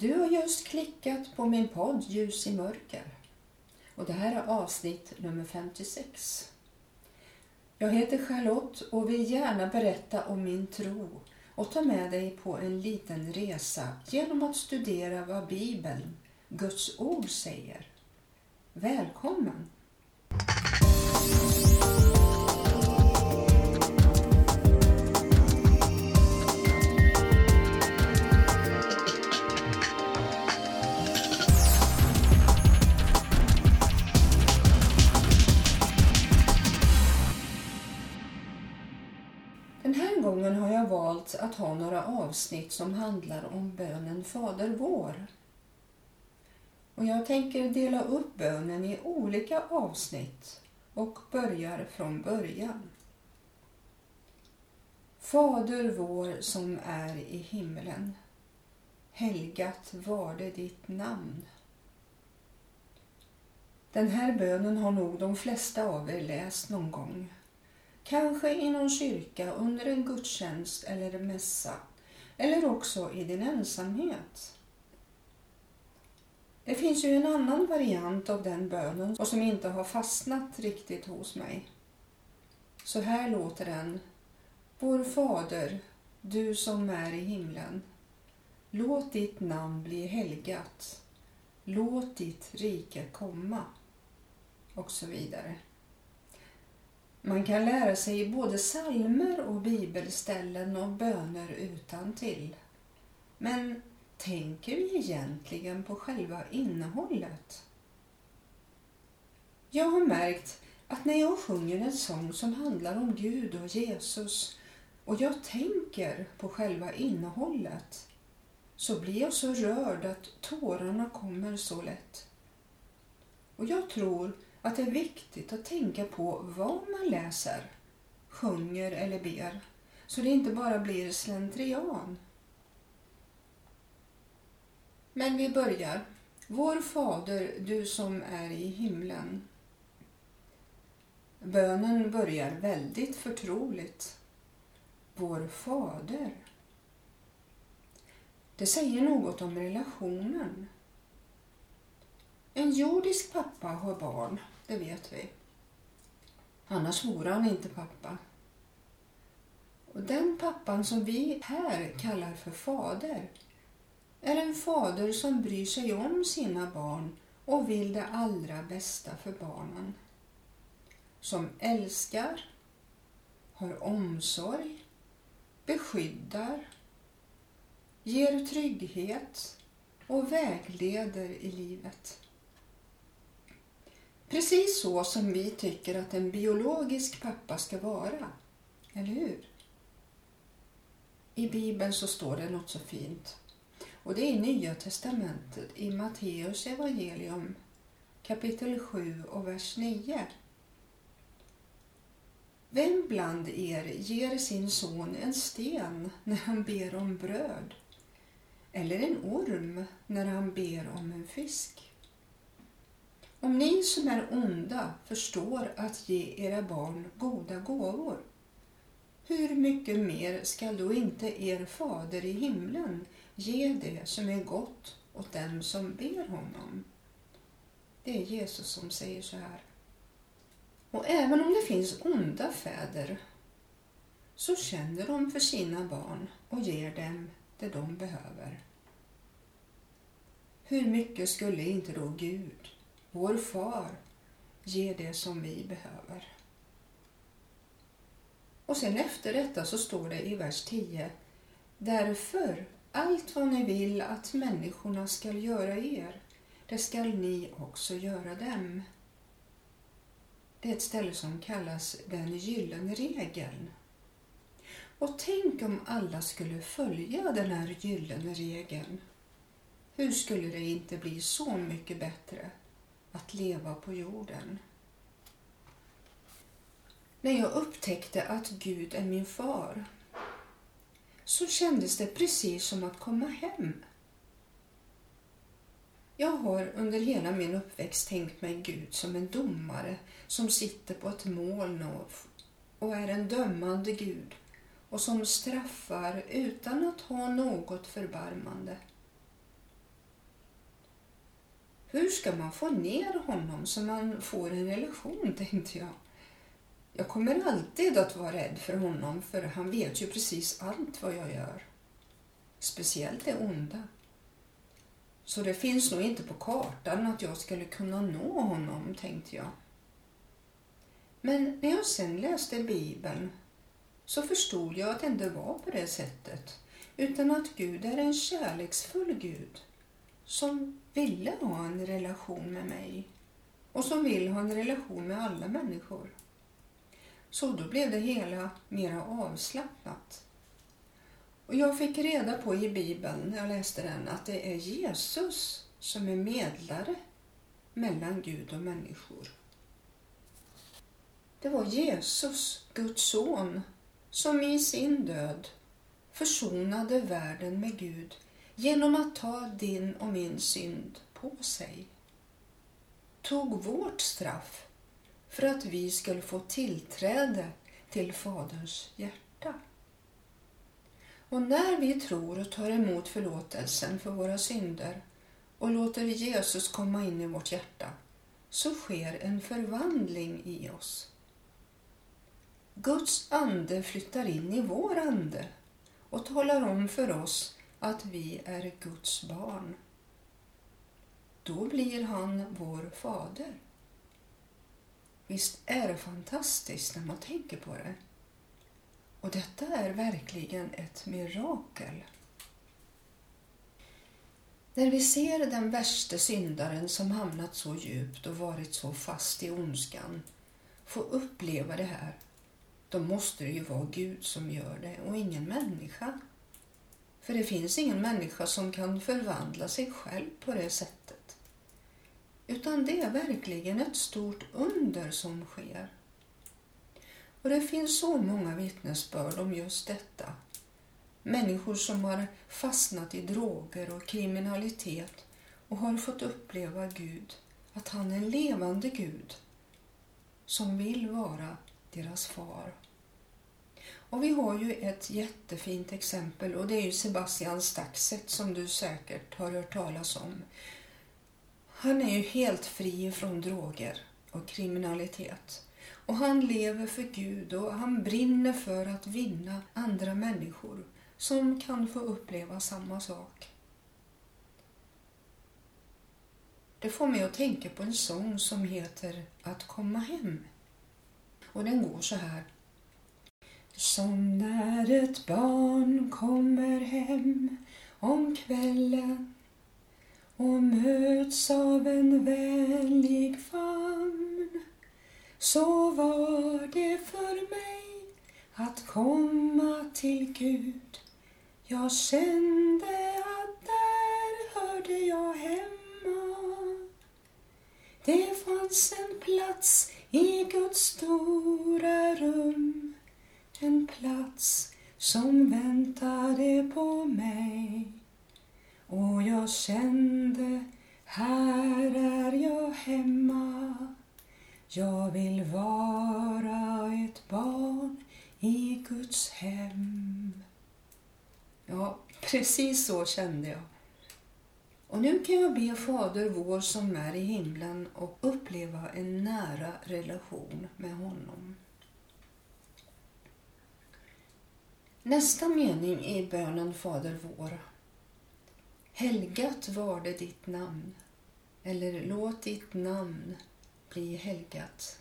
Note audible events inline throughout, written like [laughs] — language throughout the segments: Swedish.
Du har just klickat på min podd Ljus i mörker. Och det här är avsnitt nummer 56. Jag heter Charlotte och vill gärna berätta om min tro och ta med dig på en liten resa genom att studera vad Bibeln, Guds ord, säger. Välkommen! Jag valt att ha några avsnitt som handlar om bönen Fader vår. Och jag tänker dela upp bönen i olika avsnitt och börjar från början. Fader vår som är i himlen. Helgat varde ditt namn. Den här bönen har nog de flesta av er läst någon gång. Kanske i någon kyrka under en gudstjänst eller en mässa. Eller också i din ensamhet. Det finns ju en annan variant av den bönen och som inte har fastnat riktigt hos mig. Så här låter den. Vår Fader, du som är i himlen. Låt ditt namn bli helgat. Låt ditt rike komma. Och så vidare. Man kan lära sig både salmer och bibelställen och böner utan till. Men tänker vi egentligen på själva innehållet? Jag har märkt att när jag sjunger en sång som handlar om Gud och Jesus och jag tänker på själva innehållet så blir jag så rörd att tårarna kommer så lätt. Och jag tror att det är viktigt att tänka på vad man läser, sjunger eller ber så det inte bara blir slentrian. Men vi börjar. Vår Fader, du som är i himlen. Bönen börjar väldigt förtroligt. Vår Fader. Det säger något om relationen. En jordisk pappa har barn, det vet vi. Annars vore han inte pappa. Och den pappan som vi här kallar för fader är en fader som bryr sig om sina barn och vill det allra bästa för barnen. Som älskar, har omsorg, beskyddar, ger trygghet och vägleder i livet. Precis så som vi tycker att en biologisk pappa ska vara. Eller hur? I Bibeln så står det något så fint. Och det är i Nya Testamentet, i Matteus evangelium kapitel 7 och vers 9. Vem bland er ger sin son en sten när han ber om bröd? Eller en orm när han ber om en fisk? Om ni som är onda förstår att ge era barn goda gåvor, hur mycket mer skall då inte er fader i himlen ge det som är gott åt dem som ber honom? Det är Jesus som säger så här. Och även om det finns onda fäder så känner de för sina barn och ger dem det de behöver. Hur mycket skulle inte då Gud vår far ger det som vi behöver. Och sen efter detta så står det i vers 10. Därför, allt vad ni vill att människorna skall göra er, det skall ni också göra dem. Det är ett ställe som kallas den gyllene regeln. Och tänk om alla skulle följa den här gyllene regeln. Hur skulle det inte bli så mycket bättre att leva på jorden. När jag upptäckte att Gud är min far så kändes det precis som att komma hem. Jag har under hela min uppväxt tänkt mig Gud som en domare som sitter på ett moln och, är en dömande Gud och som straffar utan att ha något förbarmande. Hur ska man få ner honom så man får en relation, [laughs] tänkte jag. Jag kommer alltid att vara rädd för honom för han vet ju precis allt vad jag gör. Speciellt det onda. Så det finns nog inte på kartan att jag skulle kunna nå honom, tänkte jag. Men när jag sen läste Bibeln så förstod jag att det inte var på det sättet utan att Gud är en kärleksfull Gud som ville ha en relation med mig och som vill ha en relation med alla människor. Så då blev det hela mera avslappnat. Och jag fick reda på i Bibeln, när jag läste den, att det är Jesus som är medlare mellan Gud och människor. Det var Jesus, Guds son, som i sin död försonade världen med Gud genom att ta din och min synd på sig. Tog vårt straff för att vi skulle få tillträde till Faderns hjärta. Och när vi tror och tar emot förlåtelsen för våra synder och låter Jesus komma in i vårt hjärta så sker en förvandling i oss. Guds ande flyttar in i vår ande och talar om för oss att vi är Guds barn. Då blir han vår fader. Visst är det fantastiskt när man tänker på det? Och detta är verkligen ett mirakel. När vi ser den värste syndaren som hamnat så djupt och varit så fast i ondskan få uppleva det här, då måste det ju vara Gud som gör det och ingen människa. För det finns ingen människa som kan förvandla sig själv på det sättet. Utan det är verkligen ett stort under som sker. Och det finns så många vittnesbörd om just detta. Människor som har fastnat i droger och kriminalitet och har fått uppleva Gud, att han är en levande Gud som vill vara deras far. Och vi har ju ett jättefint exempel och det är ju Sebastian Staxet som du säkert har hört talas om. Han är ju helt fri från droger och kriminalitet. Och han lever för Gud och han brinner för att vinna andra människor som kan få uppleva samma sak. Det får mig att tänka på en sång som heter Att komma hem. Och den går så här. Som när ett barn kommer hem om kvällen och möts av en vänlig famn. Så var det för mig att komma till Gud. Jag kände att där hörde jag hemma. Det fanns en plats i Guds stora rum. En plats som väntade på mig. Och jag kände, här är jag hemma. Jag vill vara ett barn i Guds hem. Ja, precis så kände jag. Och nu kan jag be Fader vår som är i himlen och uppleva en nära relation med honom. Nästa mening i bönen Fader vår. Helgat var det ditt namn, eller låt ditt namn bli helgat.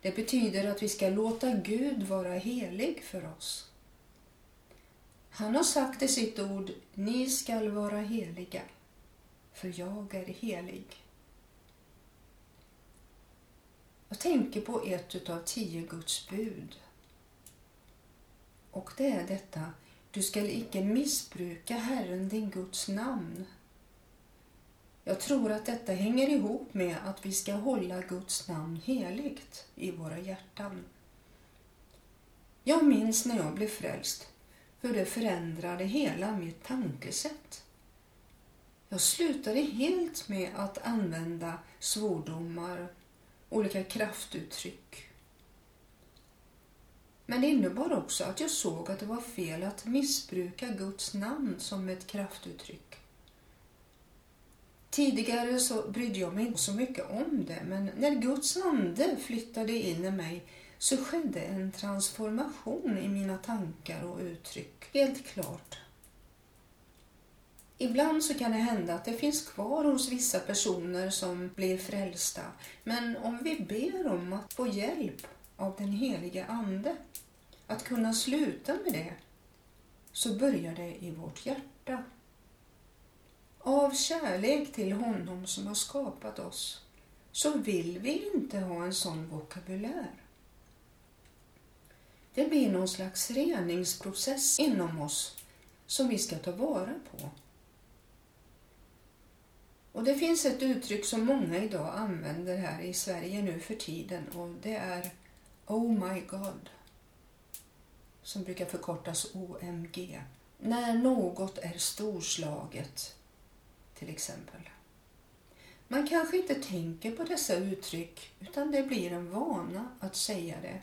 Det betyder att vi ska låta Gud vara helig för oss. Han har sagt i sitt ord, ni skall vara heliga, för jag är helig. Jag tänker på ett av tio Guds bud. Och det är detta, du skall icke missbruka Herren din Guds namn. Jag tror att detta hänger ihop med att vi ska hålla Guds namn heligt i våra hjärtan. Jag minns när jag blev frälst hur det förändrade hela mitt tankesätt. Jag slutade helt med att använda svordomar, olika kraftuttryck. Men det innebar också att jag såg att det var fel att missbruka Guds namn som ett kraftuttryck. Tidigare så brydde jag mig inte så mycket om det, men när Guds ande flyttade in i mig så skedde en transformation i mina tankar och uttryck. Helt klart. Ibland så kan det hända att det finns kvar hos vissa personer som blir frälsta. Men om vi ber om att få hjälp av den heliga Ande, att kunna sluta med det, så börjar det i vårt hjärta. Av kärlek till honom som har skapat oss så vill vi inte ha en sån vokabulär. Det blir någon slags reningsprocess inom oss som vi ska ta vara på. Och Det finns ett uttryck som många idag använder här i Sverige nu för tiden och det är Oh my God som brukar förkortas OMG. När något är storslaget, till exempel. Man kanske inte tänker på dessa uttryck utan det blir en vana att säga det.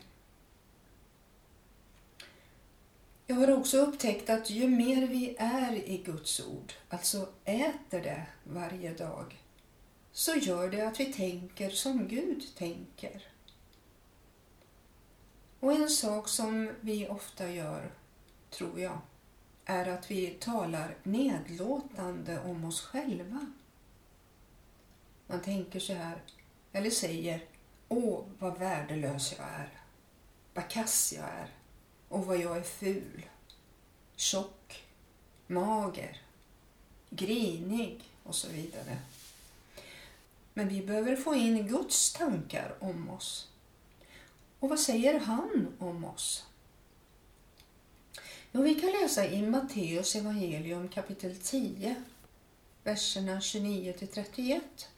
Jag har också upptäckt att ju mer vi är i Guds ord, alltså äter det varje dag, så gör det att vi tänker som Gud tänker. Och en sak som vi ofta gör, tror jag, är att vi talar nedlåtande om oss själva. Man tänker så här, eller säger Åh, vad värdelös jag är. Vad kass jag är. Och vad jag är ful. Tjock. Mager. Grinig och så vidare. Men vi behöver få in Guds tankar om oss. Och vad säger han om oss? Jo, vi kan läsa i Matteus evangelium kapitel 10, verserna 29 till 31.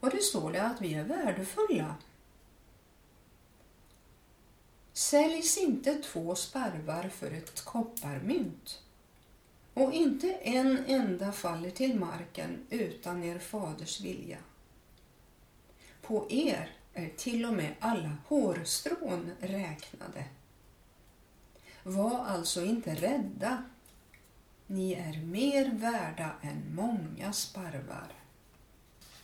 Och det står det att vi är värdefulla. Säljs inte två sparvar för ett kopparmynt och inte en enda faller till marken utan er faders vilja. På er Eh, till och med alla hårstrån räknade. Var alltså inte rädda. Ni är mer värda än många sparvar.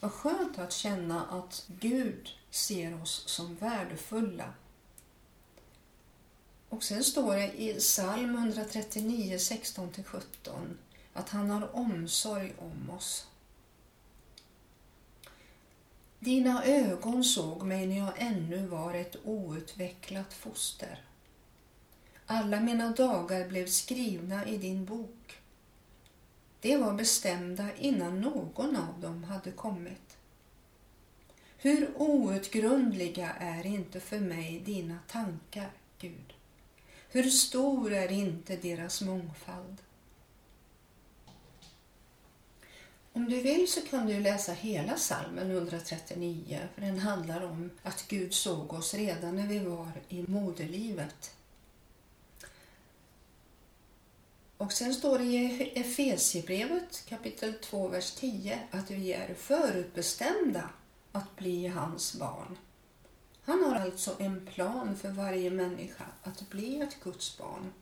Vad skönt att känna att Gud ser oss som värdefulla. Och sen står det i psalm 139, 16-17 att han har omsorg om oss. Dina ögon såg mig när jag ännu var ett outvecklat foster. Alla mina dagar blev skrivna i din bok. De var bestämda innan någon av dem hade kommit. Hur outgrundliga är inte för mig dina tankar, Gud? Hur stor är inte deras mångfald? Om du vill så kan du läsa hela salmen 139 för den handlar om att Gud såg oss redan när vi var i moderlivet. Och sen står det i Efesiebrevet kapitel 2, vers 10 att vi är förutbestämda att bli hans barn. Han har alltså en plan för varje människa att bli ett Guds barn.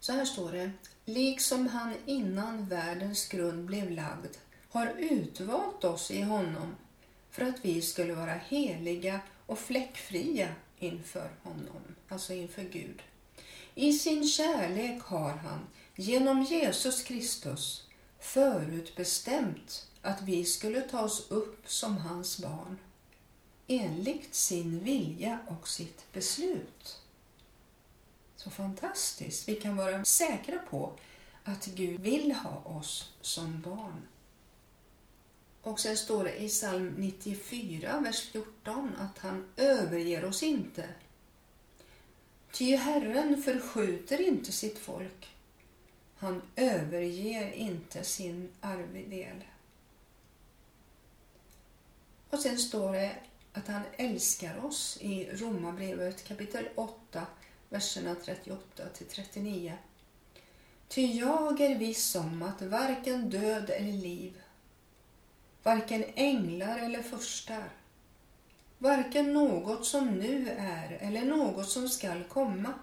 Så här står det. Liksom han innan världens grund blev lagd har utvalt oss i honom för att vi skulle vara heliga och fläckfria inför honom, alltså inför Gud. I sin kärlek har han genom Jesus Kristus förutbestämt att vi skulle tas upp som hans barn enligt sin vilja och sitt beslut. Så fantastiskt! Vi kan vara säkra på att Gud vill ha oss som barn. Och sen står det i psalm 94, vers 14 att han överger oss inte. Ty Herren förskjuter inte sitt folk. Han överger inte sin arvedel. Och sen står det att han älskar oss i Romarbrevet kapitel 8, verserna 38 till 39. Ty jag är viss om att varken död eller liv, varken änglar eller furstar, varken något som nu är eller något som skall komma,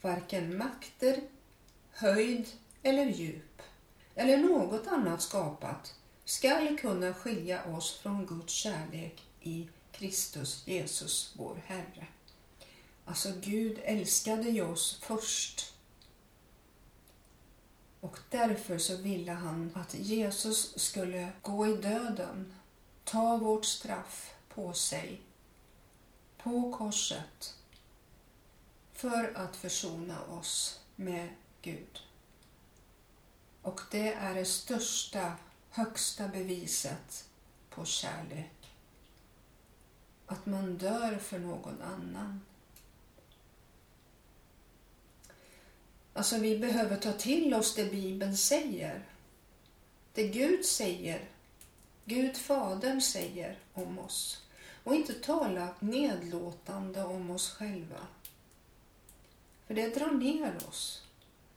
varken makter, höjd eller djup, eller något annat skapat skall kunna skilja oss från Guds kärlek i Kristus Jesus, vår Herre. Alltså Gud älskade ju oss först. Och därför så ville han att Jesus skulle gå i döden, ta vårt straff på sig, på korset, för att försona oss med Gud. Och det är det största, högsta beviset på kärlek. Att man dör för någon annan. Alltså vi behöver ta till oss det Bibeln säger. Det Gud säger, Gud Fadern säger om oss. Och inte tala nedlåtande om oss själva. För det drar ner oss.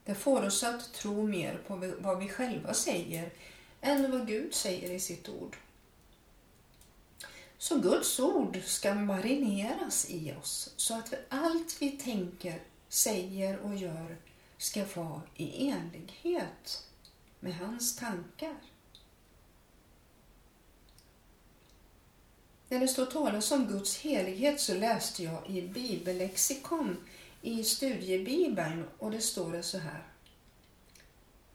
Det får oss att tro mer på vad vi själva säger än vad Gud säger i sitt ord. Så Guds ord ska marineras i oss så att allt vi tänker, säger och gör ska vara i enlighet med hans tankar. När det står talas om Guds helighet så läste jag i bibellexikon i studiebibeln och det står det så här.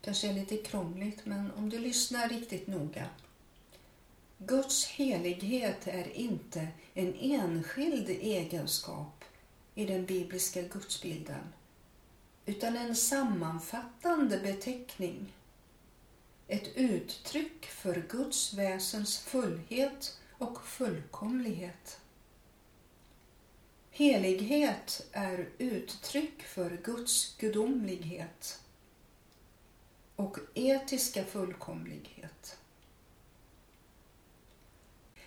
Kanske är lite krångligt men om du lyssnar riktigt noga. Guds helighet är inte en enskild egenskap i den bibliska gudsbilden utan en sammanfattande beteckning. Ett uttryck för Guds väsens fullhet och fullkomlighet. Helighet är uttryck för Guds gudomlighet och etiska fullkomlighet.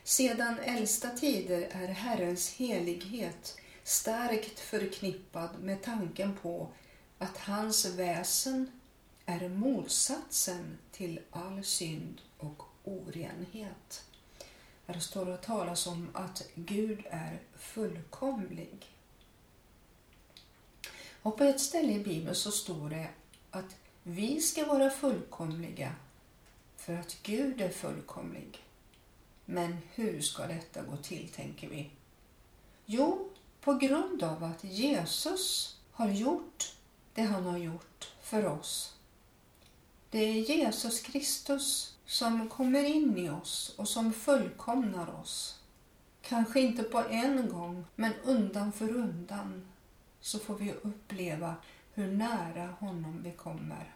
Sedan äldsta tider är Herrens helighet starkt förknippad med tanken på att hans väsen är motsatsen till all synd och orenhet. Här står det talas om att Gud är fullkomlig. Och på ett ställe i Bibeln så står det att vi ska vara fullkomliga för att Gud är fullkomlig. Men hur ska detta gå till, tänker vi? Jo, på grund av att Jesus har gjort det han har gjort för oss. Det är Jesus Kristus som kommer in i oss och som fullkomnar oss. Kanske inte på en gång, men undan för undan så får vi uppleva hur nära honom vi kommer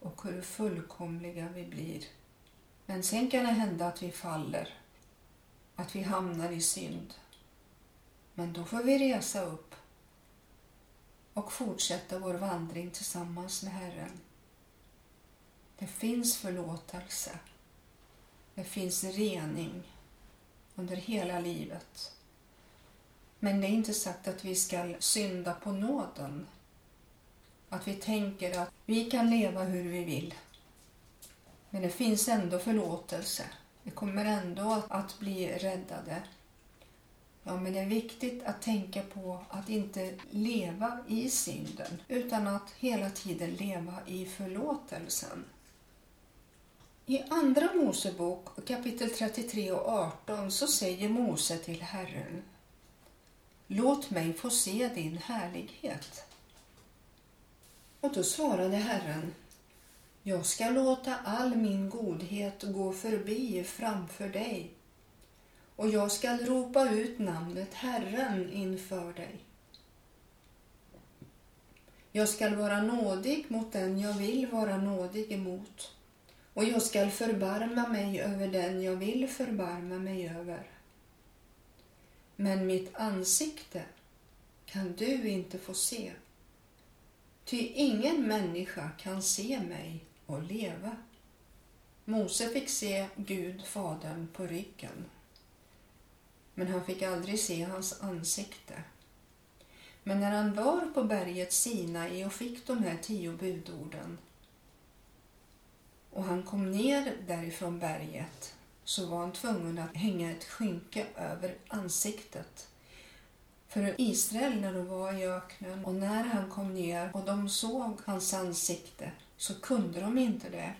och hur fullkomliga vi blir. Men sen kan det hända att vi faller, att vi hamnar i synd. Men då får vi resa upp och fortsätta vår vandring tillsammans med Herren. Det finns förlåtelse. Det finns rening under hela livet. Men det är inte sagt att vi ska synda på nåden. Att vi tänker att vi kan leva hur vi vill. Men det finns ändå förlåtelse. Vi kommer ändå att bli räddade. Ja, men det är viktigt att tänka på att inte leva i synden utan att hela tiden leva i förlåtelsen. I Andra Mosebok kapitel 33 och 18 så säger Mose till Herren Låt mig få se din härlighet. Och då svarade Herren Jag ska låta all min godhet gå förbi framför dig och jag skall ropa ut namnet Herren inför dig. Jag skall vara nådig mot den jag vill vara nådig emot och jag skall förbarma mig över den jag vill förbarma mig över. Men mitt ansikte kan du inte få se. Ty ingen människa kan se mig och leva. Mose fick se Gud, Fadern, på ryggen men han fick aldrig se hans ansikte. Men när han var på berget Sinai och fick de här tio budorden och han kom ner därifrån berget så var han tvungen att hänga ett skynke över ansiktet. För Israel när de var i öknen och när han kom ner och de såg hans ansikte så kunde de inte det.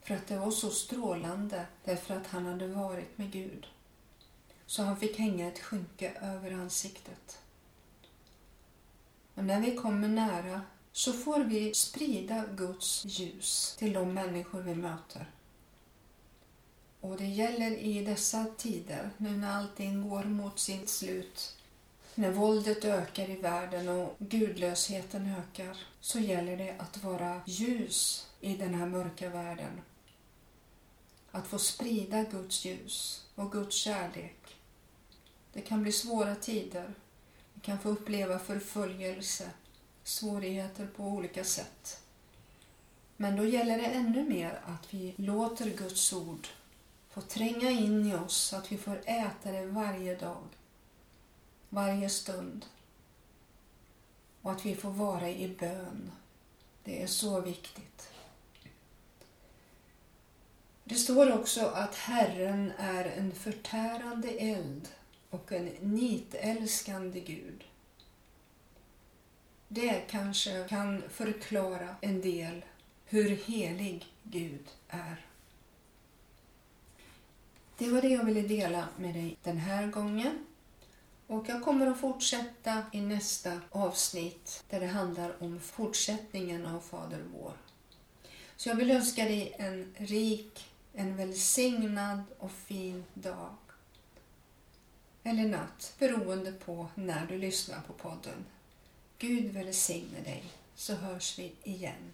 För att det var så strålande därför att han hade varit med Gud. Så han fick hänga ett skynke över ansiktet. Och när vi kommer nära så får vi sprida Guds ljus till de människor vi möter. Och det gäller i dessa tider, nu när allting går mot sitt slut, när våldet ökar i världen och gudlösheten ökar, så gäller det att vara ljus i den här mörka världen. Att få sprida Guds ljus och Guds kärlek. Det kan bli svåra tider. Vi kan få uppleva förföljelse, svårigheter på olika sätt. Men då gäller det ännu mer att vi låter Guds ord få tränga in i oss så att vi får äta det varje dag, varje stund. Och att vi får vara i bön. Det är så viktigt. Det står också att Herren är en förtärande eld och en nitälskande Gud. Det kanske kan förklara en del hur helig Gud är. Det var det jag ville dela med dig den här gången. Och jag kommer att fortsätta i nästa avsnitt där det handlar om fortsättningen av Fader vår. Så jag vill önska dig en rik, en välsignad och fin dag. Eller natt, beroende på när du lyssnar på podden. Gud välsigne dig, så hörs vi igen.